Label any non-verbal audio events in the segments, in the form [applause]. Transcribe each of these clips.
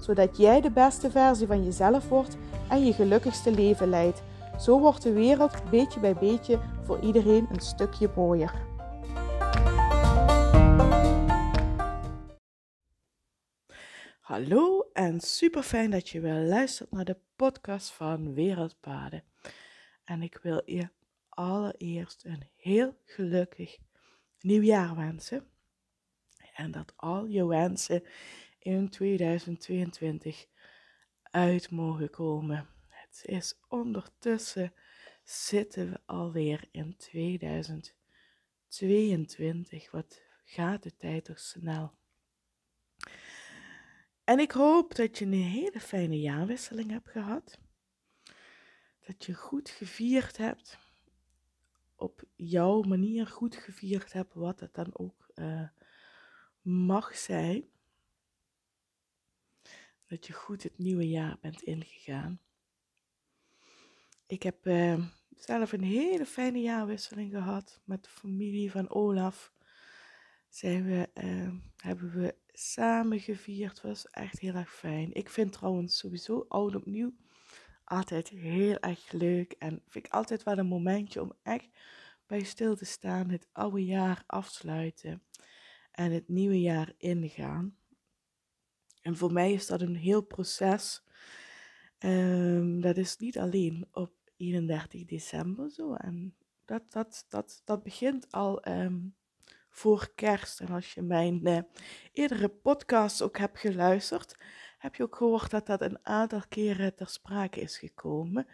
zodat jij de beste versie van jezelf wordt en je gelukkigste leven leidt. Zo wordt de wereld beetje bij beetje voor iedereen een stukje mooier. Hallo en super fijn dat je weer luistert naar de podcast van Wereldpaden. En ik wil je allereerst een heel gelukkig nieuwjaar wensen. En dat al je wensen in 2022 uit mogen komen. Het is ondertussen zitten we alweer in 2022. Wat gaat de tijd toch snel? En ik hoop dat je een hele fijne jaarwisseling hebt gehad. Dat je goed gevierd hebt. Op jouw manier goed gevierd hebt, wat het dan ook uh, mag zijn. Dat je goed het nieuwe jaar bent ingegaan. Ik heb uh, zelf een hele fijne jaarwisseling gehad met de familie van Olaf. We, uh, hebben we samen gevierd. Was echt heel erg fijn. Ik vind trouwens sowieso oud opnieuw altijd heel erg leuk. En vind ik altijd wel een momentje om echt bij stil te staan. Het oude jaar afsluiten en het nieuwe jaar ingaan. En voor mij is dat een heel proces. Um, dat is niet alleen op 31 december zo. En dat, dat, dat, dat begint al um, voor kerst. En als je mijn uh, eerdere podcast ook hebt geluisterd, heb je ook gehoord dat dat een aantal keren ter sprake is gekomen.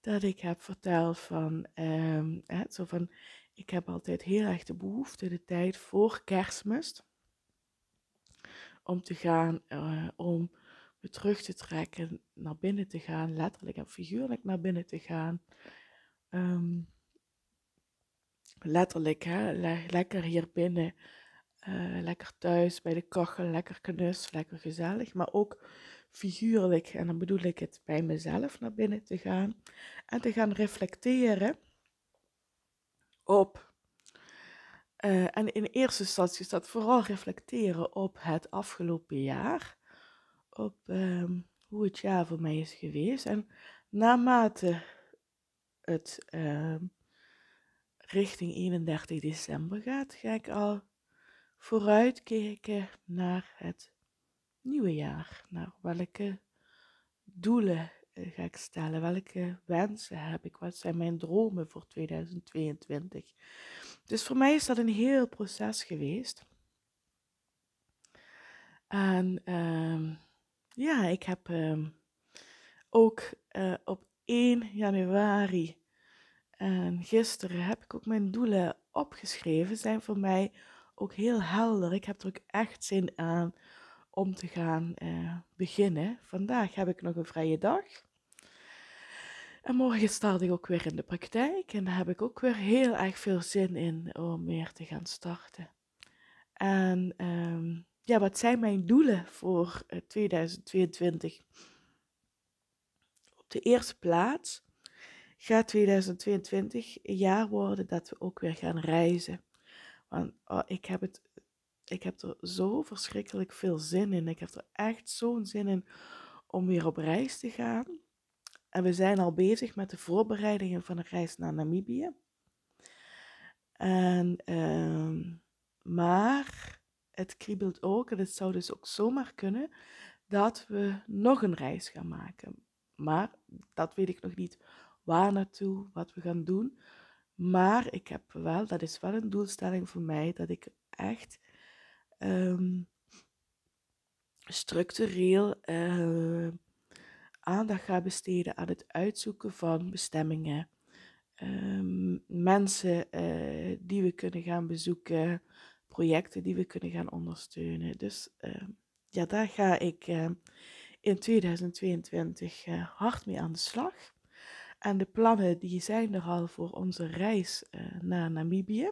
Dat ik heb verteld van, um, hè, zo van ik heb altijd heel erg de behoefte, de tijd voor kerstmis, om te gaan, uh, om me terug te trekken, naar binnen te gaan, letterlijk en figuurlijk naar binnen te gaan. Um, letterlijk, hè, le lekker hier binnen, uh, lekker thuis bij de kachel, lekker knus, lekker gezellig, maar ook figuurlijk, en dan bedoel ik het bij mezelf naar binnen te gaan en te gaan reflecteren op. Uh, en in eerste instantie is dat vooral reflecteren op het afgelopen jaar. Op uh, hoe het jaar voor mij is geweest. En naarmate het uh, richting 31 december gaat, ga ik al vooruitkijken naar het nieuwe jaar. Naar welke doelen eh, ga ik stellen? Welke wensen heb ik? Wat zijn mijn dromen voor 2022? Dus voor mij is dat een heel proces geweest. En uh, ja, ik heb uh, ook uh, op 1 januari en gisteren heb ik ook mijn doelen opgeschreven. Zijn voor mij ook heel helder. Ik heb er ook echt zin aan om te gaan uh, beginnen. Vandaag heb ik nog een vrije dag. En morgen start ik ook weer in de praktijk. En daar heb ik ook weer heel erg veel zin in om weer te gaan starten. En um, ja, wat zijn mijn doelen voor 2022? Eh, Op de eerste plaats gaat 2022 een jaar worden dat we ook weer gaan reizen. Want oh, ik, heb het, ik heb er zo verschrikkelijk veel zin in. Ik heb er echt zo'n zin in om weer op reis te gaan. En we zijn al bezig met de voorbereidingen van een reis naar Namibië. En, uh, maar het kriebelt ook, en het zou dus ook zomaar kunnen, dat we nog een reis gaan maken. Maar dat weet ik nog niet waar naartoe, wat we gaan doen. Maar ik heb wel, dat is wel een doelstelling voor mij, dat ik echt um, structureel uh, aandacht ga besteden aan het uitzoeken van bestemmingen. Um, mensen uh, die we kunnen gaan bezoeken, projecten die we kunnen gaan ondersteunen. Dus uh, ja, daar ga ik in 2022 uh, hard mee aan de slag. En de plannen die zijn er al voor onze reis naar Namibië.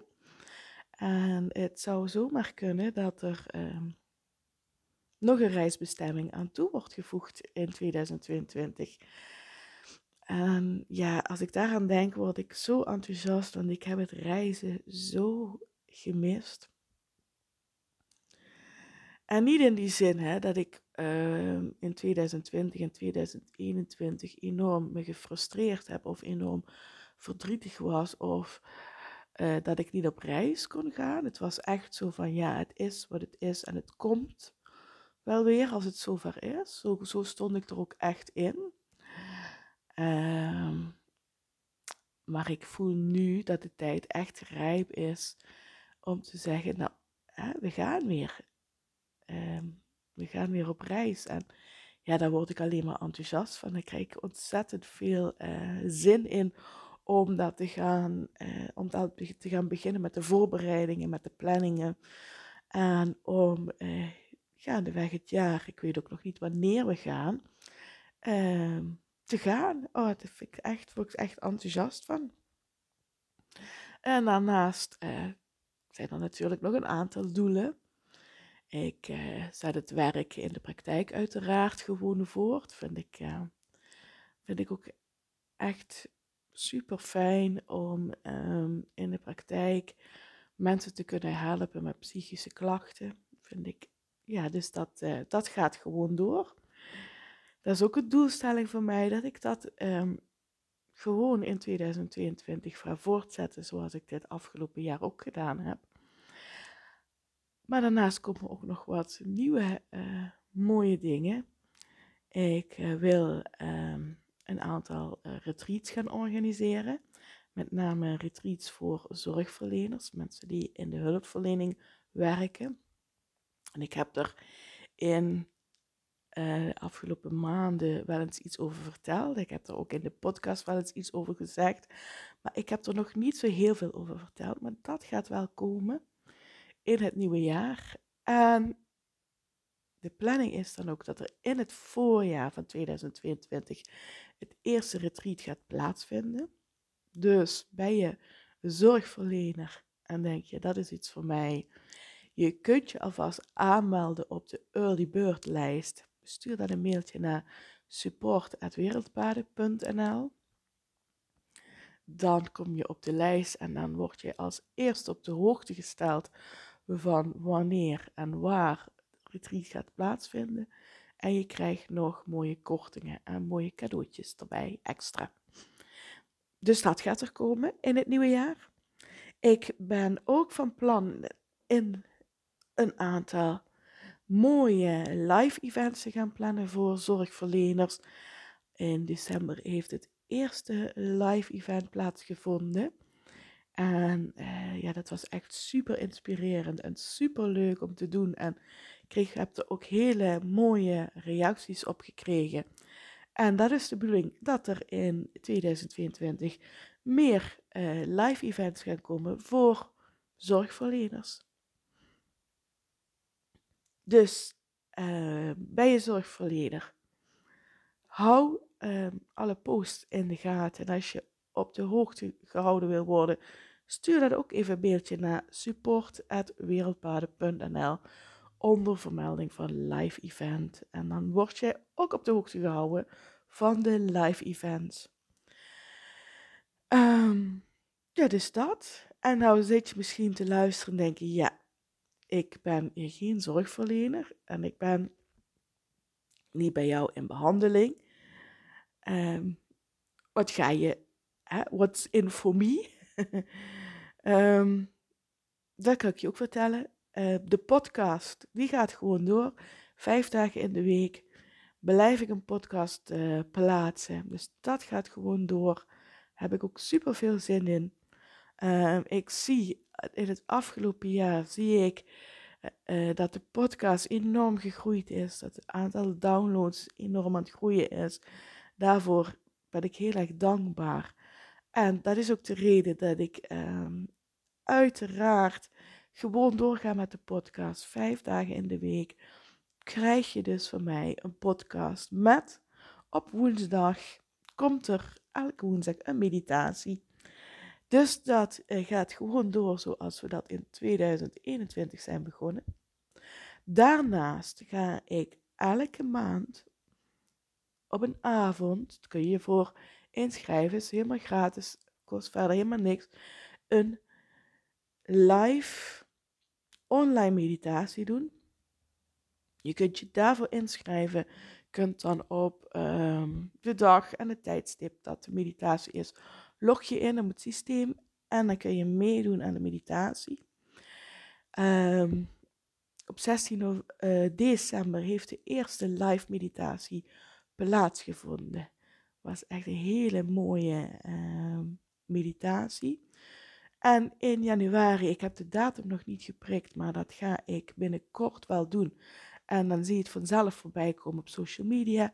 En het zou zomaar kunnen dat er uh, nog een reisbestemming aan toe wordt gevoegd in 2022. En ja, als ik daaraan denk, word ik zo enthousiast, want ik heb het reizen zo gemist. En niet in die zin hè, dat ik in 2020 en 2021 enorm me gefrustreerd heb of enorm verdrietig was of uh, dat ik niet op reis kon gaan. Het was echt zo van ja, het is wat het is en het komt wel weer als het zover is. Zo, zo stond ik er ook echt in. Um, maar ik voel nu dat de tijd echt rijp is om te zeggen, nou, hè, we gaan weer. Um, we gaan weer op reis. En ja, daar word ik alleen maar enthousiast van. Daar krijg ik ontzettend veel uh, zin in om dat te gaan, uh, om te gaan beginnen met de voorbereidingen, met de planningen. En om uh, gaandeweg het jaar, ik weet ook nog niet wanneer we gaan, uh, te gaan. Oh, daar vind ik echt, word ik echt enthousiast van. En daarnaast zijn er natuurlijk nog een aantal doelen. Ik uh, zet het werk in de praktijk uiteraard gewoon voort. Vind ik, uh, vind ik ook echt super fijn om um, in de praktijk mensen te kunnen helpen met psychische klachten. Vind ik, ja, dus dat, uh, dat gaat gewoon door. Dat is ook een doelstelling voor mij dat ik dat um, gewoon in 2022 ga voortzetten zoals ik dit afgelopen jaar ook gedaan heb. Maar daarnaast komen ook nog wat nieuwe uh, mooie dingen. Ik uh, wil um, een aantal uh, retreats gaan organiseren. Met name retreats voor zorgverleners, mensen die in de hulpverlening werken. En ik heb er in de afgelopen maanden wel eens iets over verteld. Ik heb er ook in de podcast wel eens iets over gezegd. Maar ik heb er nog niet zo heel veel over verteld. Maar dat gaat wel komen in het nieuwe jaar. En de planning is dan ook dat er in het voorjaar van 2022 het eerste retreat gaat plaatsvinden. Dus ben je zorgverlener en denk je dat is iets voor mij. Je kunt je alvast aanmelden op de Early Bird lijst. Stuur dan een mailtje naar support.wereldpaden.nl. Dan kom je op de lijst en dan word je als eerste op de hoogte gesteld van wanneer en waar het retreat gaat plaatsvinden. En je krijgt nog mooie kortingen en mooie cadeautjes erbij extra. Dus dat gaat er komen in het nieuwe jaar. Ik ben ook van plan in een aantal mooie live events te gaan plannen voor zorgverleners. In december heeft het eerste live event plaatsgevonden. En uh, ja, dat was echt super inspirerend en super leuk om te doen. En ik kreeg, heb er ook hele mooie reacties op gekregen. En dat is de bedoeling dat er in 2022 meer uh, live events gaan komen voor zorgverleners. Dus uh, ben je zorgverlener? Hou alle posts in de gaten. En als je op de hoogte gehouden wil worden, stuur dat ook even een mailtje naar support.wereldpaden.nl onder vermelding van live event. En dan word je ook op de hoogte gehouden van de live events. Um, ja, dus dat. En nou zit je misschien te luisteren en denk je, ja, ik ben geen zorgverlener en ik ben niet bij jou in behandeling. Um, wat ga je, hè, what's in for me? um, [laughs] dat kan ik je ook vertellen. Uh, de podcast, die gaat gewoon door. Vijf dagen in de week blijf ik een podcast uh, plaatsen. Dus dat gaat gewoon door. Heb ik ook super veel zin in. Uh, ik zie in het afgelopen jaar zie ik uh, dat de podcast enorm gegroeid is. Dat het aantal downloads enorm aan het groeien is. Daarvoor ben ik heel erg dankbaar. En dat is ook de reden dat ik um, uiteraard gewoon doorga met de podcast. Vijf dagen in de week. krijg je dus van mij een podcast met op woensdag komt er elke woensdag een meditatie. Dus dat eh, gaat gewoon door zoals we dat in 2021 zijn begonnen. Daarnaast ga ik elke maand op een avond, kun je je voor inschrijven, is helemaal gratis, kost verder helemaal niks, een live online meditatie doen. Je kunt je daarvoor inschrijven. Kunt dan op ehm, de dag en het tijdstip dat de meditatie is, log je in op het systeem en dan kun je meedoen aan de meditatie. Um, op 16 uh, december heeft de eerste live meditatie plaatsgevonden. Was echt een hele mooie uh, meditatie. En in januari, ik heb de datum nog niet geprikt, maar dat ga ik binnenkort wel doen. En dan zie je het vanzelf voorbij komen op social media.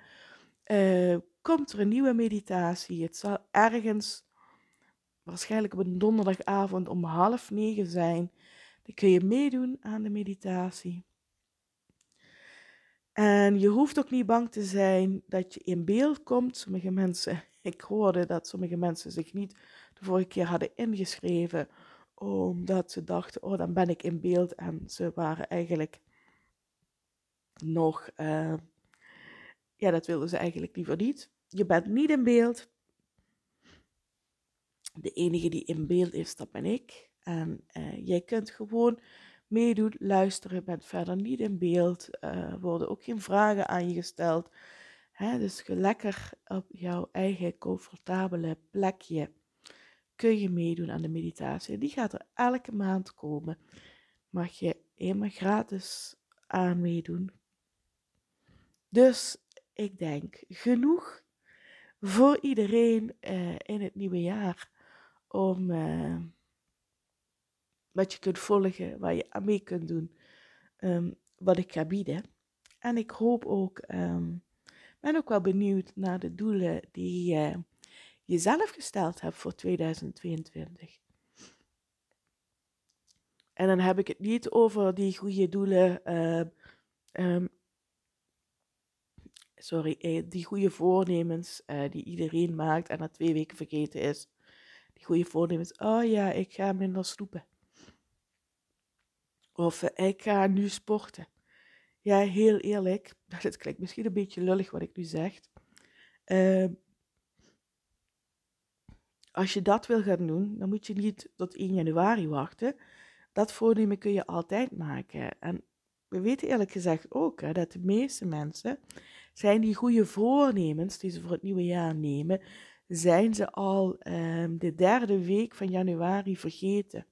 Uh, komt er een nieuwe meditatie. Het zal ergens, waarschijnlijk op een donderdagavond om half negen zijn. Dan kun je meedoen aan de meditatie. En je hoeft ook niet bang te zijn dat je in beeld komt. Sommige mensen, [laughs] ik hoorde dat sommige mensen zich niet de vorige keer hadden ingeschreven, omdat ze dachten, oh dan ben ik in beeld. En ze waren eigenlijk nog, uh, ja dat wilden ze eigenlijk liever niet. Je bent niet in beeld. De enige die in beeld is, dat ben ik. En uh, jij kunt gewoon meedoen, luisteren, bent verder niet in beeld. Uh, worden ook geen vragen aan je gesteld. Hè, dus lekker op jouw eigen comfortabele plekje kun je meedoen aan de meditatie. Die gaat er elke maand komen. Mag je helemaal gratis aan meedoen. Dus ik denk genoeg voor iedereen uh, in het nieuwe jaar om uh, wat je kunt volgen, waar je aan mee kunt doen, um, wat ik ga bieden. En ik hoop ook, um, ben ook wel benieuwd naar de doelen die je zelf gesteld hebt voor 2022. En dan heb ik het niet over die goede doelen, um, sorry, eh, die goede voornemens uh, die iedereen maakt en na twee weken vergeten is. Die goede voornemens, oh ja, ik ga minder snoepen. Of uh, ik ga nu sporten. Ja, heel eerlijk, [laughs] het klinkt misschien een beetje lullig wat ik nu zeg. Uh, als je dat wil gaan doen, dan moet je niet tot 1 januari wachten. Dat voornemen kun je altijd maken. En we weten eerlijk gezegd ook hè, dat de meeste mensen zijn die goede voornemens die ze voor het nieuwe jaar nemen, zijn ze al um, de derde week van januari vergeten.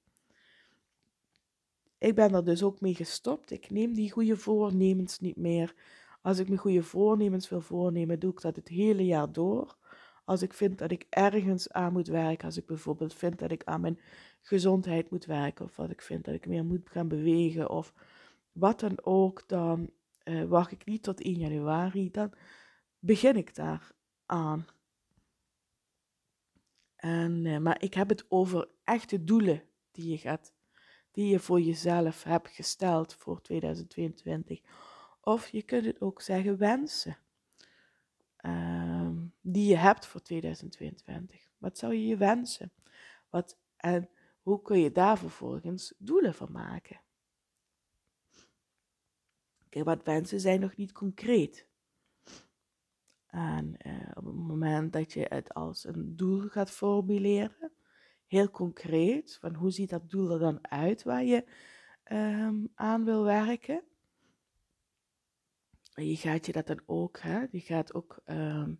Ik ben er dus ook mee gestopt. Ik neem die goede voornemens niet meer. Als ik me goede voornemens wil voornemen, doe ik dat het hele jaar door. Als ik vind dat ik ergens aan moet werken, als ik bijvoorbeeld vind dat ik aan mijn gezondheid moet werken, of wat ik vind dat ik meer moet gaan bewegen, of wat dan ook, dan uh, wacht ik niet tot 1 januari, dan begin ik daar aan. En, uh, maar ik heb het over echte doelen die je gaat, die je voor jezelf hebt gesteld voor 2022. Of je kunt het ook zeggen wensen um, die je hebt voor 2022. Wat zou je je wensen? Wat, en hoe kun je daar vervolgens doelen van maken? Kijk, wat wensen zijn nog niet concreet. En uh, op het moment dat je het als een doel gaat formuleren, heel concreet, van hoe ziet dat doel er dan uit waar je um, aan wil werken, en je gaat je dat dan ook, hè, je gaat ook, um,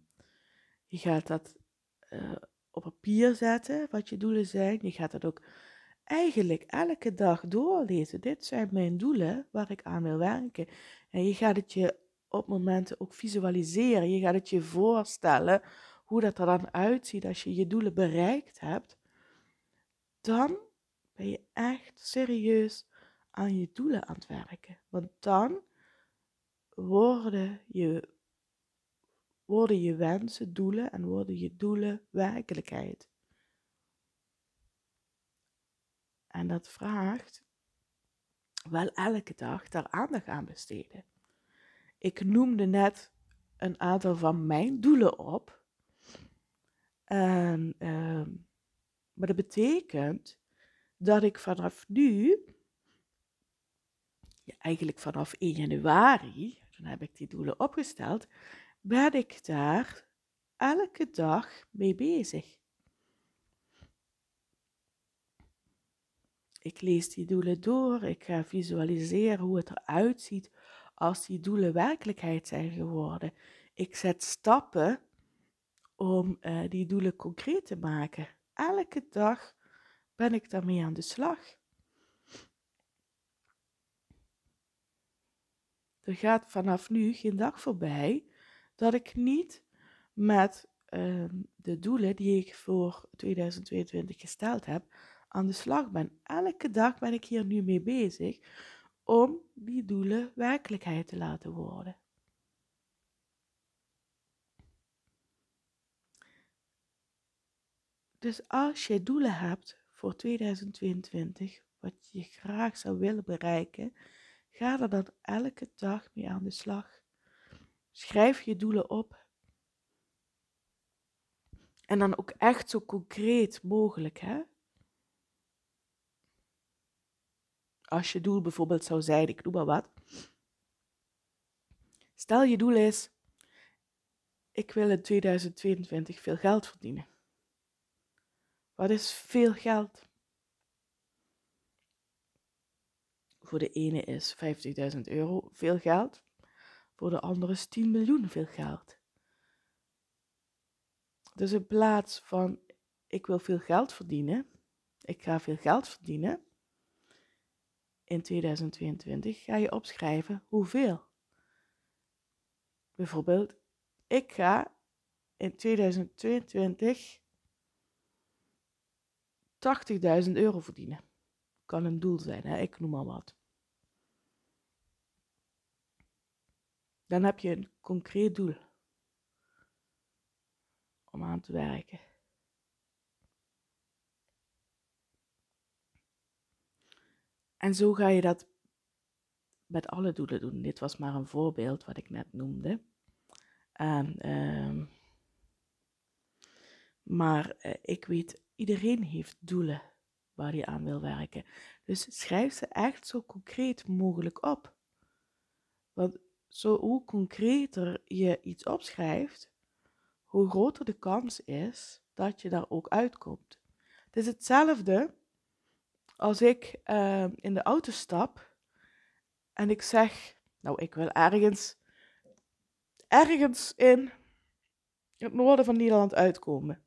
je gaat dat uh, op papier zetten, wat je doelen zijn. Je gaat dat ook eigenlijk elke dag doorlezen. Dit zijn mijn doelen waar ik aan wil werken. En je gaat het je op momenten ook visualiseren. Je gaat het je voorstellen hoe dat er dan uitziet als je je doelen bereikt hebt. Dan ben je echt serieus aan je doelen aan het werken. Want dan worden je, worden je wensen doelen en worden je doelen werkelijkheid. En dat vraagt wel elke dag daar aandacht aan besteden. ik noemde net een aantal van mijn doelen op. En, ehm, maar dat betekent dat ik vanaf nu, ja, eigenlijk vanaf 1 januari, toen heb ik die doelen opgesteld, ben ik daar elke dag mee bezig. Ik lees die doelen door, ik ga visualiseren hoe het eruit ziet als die doelen werkelijkheid zijn geworden. Ik zet stappen om uh, die doelen concreet te maken. Elke dag ben ik daarmee aan de slag. Er gaat vanaf nu geen dag voorbij dat ik niet met uh, de doelen die ik voor 2022 gesteld heb aan de slag ben. Elke dag ben ik hier nu mee bezig om die doelen werkelijkheid te laten worden. Dus als je doelen hebt voor 2022, wat je graag zou willen bereiken, ga er dan elke dag mee aan de slag. Schrijf je doelen op. En dan ook echt zo concreet mogelijk, hè? Als je doel bijvoorbeeld zou zijn, ik noem maar wat. Stel je doel is, ik wil in 2022 veel geld verdienen. Wat is veel geld? Voor de ene is 50.000 euro veel geld, voor de andere is 10 miljoen veel geld. Dus in plaats van ik wil veel geld verdienen, ik ga veel geld verdienen, in 2022 ga je opschrijven hoeveel. Bijvoorbeeld, ik ga in 2022 80.000 euro verdienen. Kan een doel zijn, hè? ik noem maar wat. Dan heb je een concreet doel om aan te werken. En zo ga je dat met alle doelen doen. Dit was maar een voorbeeld wat ik net noemde. Ehm, maar uh, ik weet, iedereen heeft doelen waar hij aan wil werken. Dus schrijf ze echt zo concreet mogelijk op. Want zo, hoe concreter je iets opschrijft, hoe groter de kans is dat je daar ook uitkomt. Het is hetzelfde als ik uh, in de auto stap en ik zeg, nou, ik wil ergens, ergens in het noorden van Nederland uitkomen.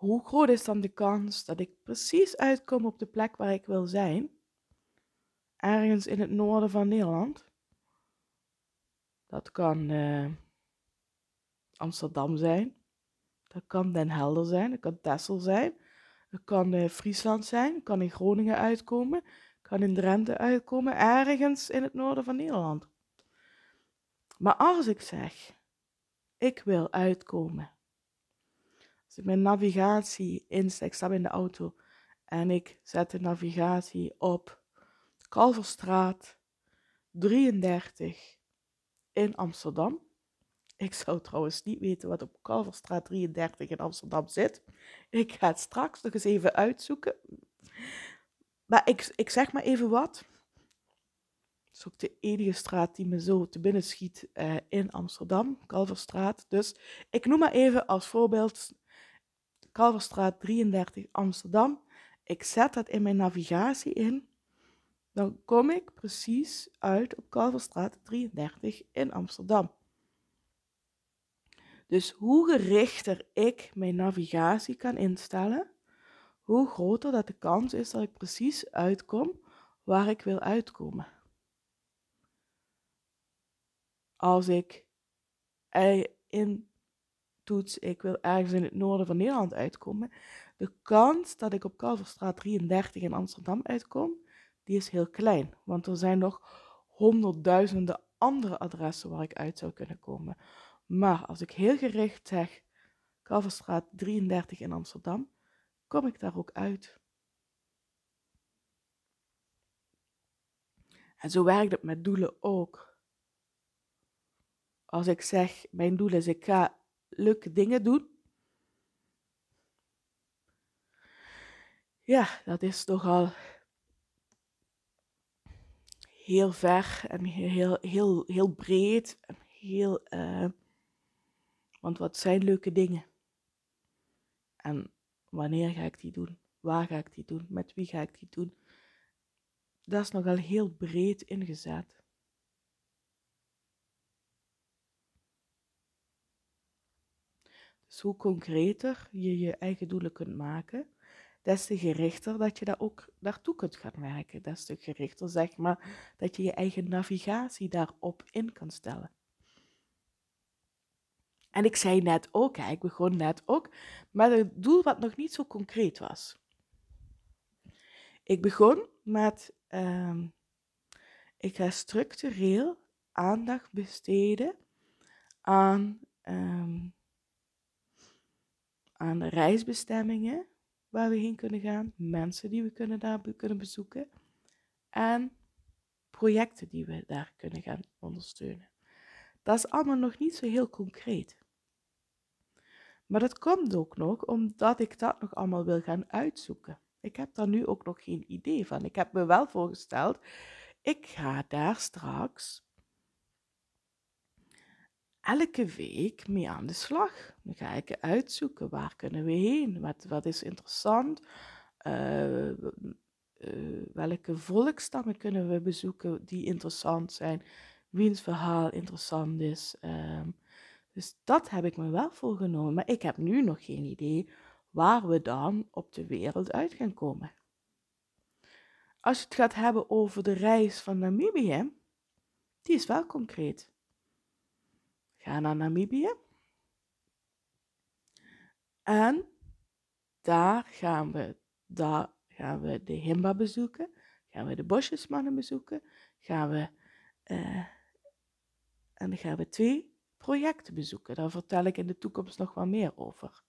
Hoe groot is dan de kans dat ik precies uitkom op de plek waar ik wil zijn? Ergens in het noorden van Nederland. Dat kan uh, Amsterdam zijn. Dat kan Den Helder zijn. Dat kan Texel zijn. Het kan uh, Friesland zijn, kan in Groningen uitkomen, kan in Drenthe uitkomen, ergens in het noorden van Nederland. Maar als ik zeg, ik wil uitkomen. Ik mijn navigatie inzet, ik sta in de auto en ik zet de navigatie op Kalverstraat 33 in Amsterdam. Ik zou trouwens niet weten wat op Kalverstraat 33 in Amsterdam zit. Ik ga het straks nog eens even uitzoeken. Maar ik, ik zeg maar even wat. Het is ook de enige straat die me zo te binnen schiet uh, in Amsterdam, Kalverstraat. Dus ik noem maar even als voorbeeld Kalverstraat 33 Amsterdam. Ik zet dat in mijn navigatie in. Dan kom ik precies uit op Kalverstraat 33 in Amsterdam. Dus hoe gerichter ik mijn navigatie kan instellen, hoe groter dat de kans is dat ik precies uitkom waar ik wil uitkomen. Als ik in toets, ik wil ergens in het noorden van Nederland uitkomen, de kans dat ik op Kalverstraat 33 in Amsterdam uitkom, die is heel klein. Want er zijn nog honderdduizenden andere adressen waar ik uit zou kunnen komen. Maar als ik heel gericht zeg Kalverstraat 33 in Amsterdam, kom ik daar ook uit. En zo werkt het met doelen ook. Als ik zeg, mijn doel is, ik ga leuke dingen doen. Ja, dat is toch al heel ver en heel, heel, heel breed. En heel, uh, want wat zijn leuke dingen? En wanneer ga ik die doen? Waar ga ik die doen? Met wie ga ik die doen? Dat is nogal heel breed ingezet. Hoe concreter je je eigen doelen kunt maken, des te gerichter dat je daar ook naartoe kunt gaan werken. Des te gerichter zeg maar dat je je eigen navigatie daarop in kan stellen. En ik zei net ook, ik begon net ook met een doel wat nog niet zo concreet was. Ik begon met, uh, ik ga structureel aandacht besteden aan, uh, aan reisbestemmingen waar we heen kunnen gaan, mensen die we kunnen daar kunnen bezoeken en projecten die we daar kunnen gaan ondersteunen. Dat is allemaal nog niet zo heel concreet. Maar dat komt ook nog omdat ik dat nog allemaal wil gaan uitzoeken. Ik heb daar nu ook nog geen idee van. Ik heb me wel voorgesteld, ik ga daar straks elke week mee aan de slag. Dan ga ik uitzoeken waar kunnen we heen, wat, wat is interessant, uh, uh, welke volkstammen kunnen we bezoeken die interessant zijn, wiens verhaal interessant is. Uh, dus dat heb ik me wel voorgenomen, maar ik heb nu nog geen idee waar we dan op de wereld uit gaan komen. Als je het gaat hebben over de reis van Namibië, die is wel concreet. Ga naar Namibië. En daar gaan we, daar gaan we de Himba bezoeken, gaan we de bosjesmannen bezoeken, gaan we, uh, en dan gaan we twee projecten bezoeken. Daar vertel ik in de toekomst nog wel meer over.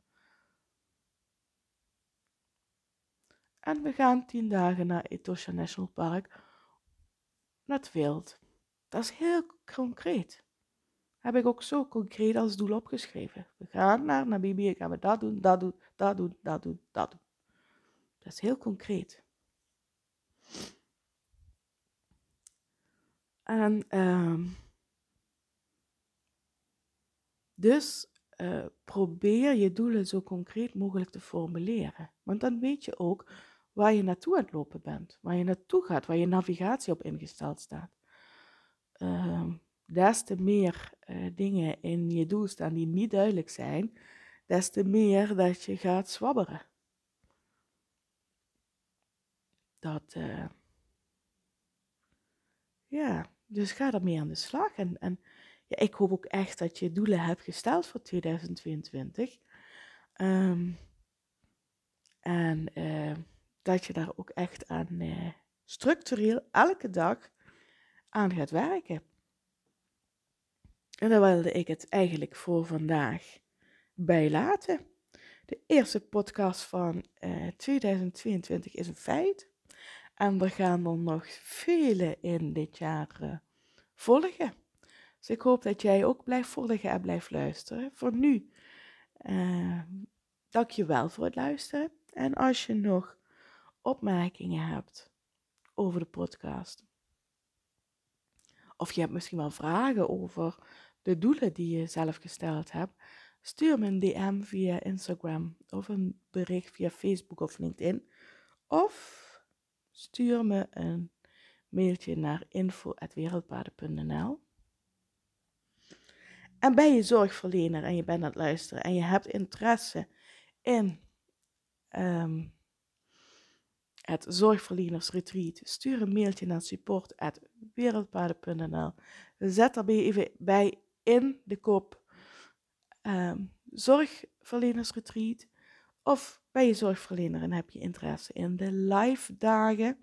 En we gaan tien dagen naar Etosha National Park, naar het wild. Dat is heel concreet. Heb ik ook zo concreet als doel opgeschreven. We gaan naar Namibië, gaan we dat doen, dat doen, dat doen, dat doen, dat doen. Dat is heel concreet. En um, dus uh, probeer je doelen zo concreet mogelijk te formuleren. Want dan weet je ook waar je naartoe aan het lopen bent, waar je naartoe gaat, waar je navigatie op ingesteld staat. Uh, des te meer uh, dingen in je doel staan die niet duidelijk zijn, des te meer dat je gaat zwabberen. Dat, uh, ja, dus ga ermee aan de slag. En, en ja, ik hoop ook echt dat je doelen hebt gesteld voor 2022. Um, ehm, en uh, dat je daar ook echt aan structureel elke dag aan gaat werken. En daar wilde ik het eigenlijk voor vandaag bij laten. De eerste podcast van uh, eh, 2022 is een feit. En er gaan er nog vele in dit jaar volgen. Dus ik hoop dat jij ook blijft volgen en blijft luisteren. Voor nu, uh, dank je wel voor het luisteren. En als je nog opmerkingen hebt over de podcast, of je hebt misschien wel vragen over de doelen die je zelf gesteld hebt, stuur me een DM via Instagram of een bericht via Facebook of LinkedIn. Of stuur me een mailtje naar info.wereldpaden.nl. En ben je zorgverlener en je bent aan het luisteren en je hebt interesse in um, het zorgverlenersretreat, stuur een mailtje naar support.wereldpaden.nl. Zet daarbij even bij in de kop um, zorgverlenersretreat. Of ben je zorgverlener en heb je interesse in de live dagen?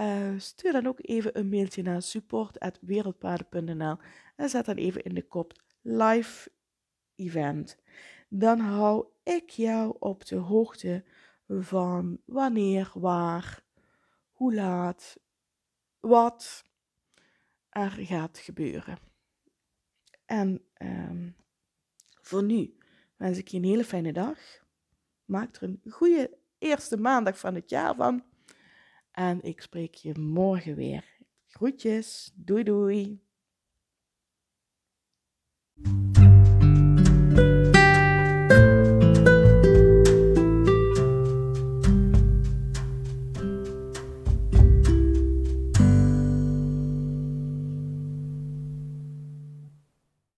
Uh, stuur dan ook even een mailtje naar support.wereldpaden.nl en zet dan even in de kop live event. Dan hou ik jou op de hoogte van wanneer, waar, hoe laat, wat er gaat gebeuren. En ehm, voor nu wens ik je een hele fijne dag. Maak er een goede eerste maandag van het jaar van. En ik spreek je morgen weer. Groetjes. Doei doei.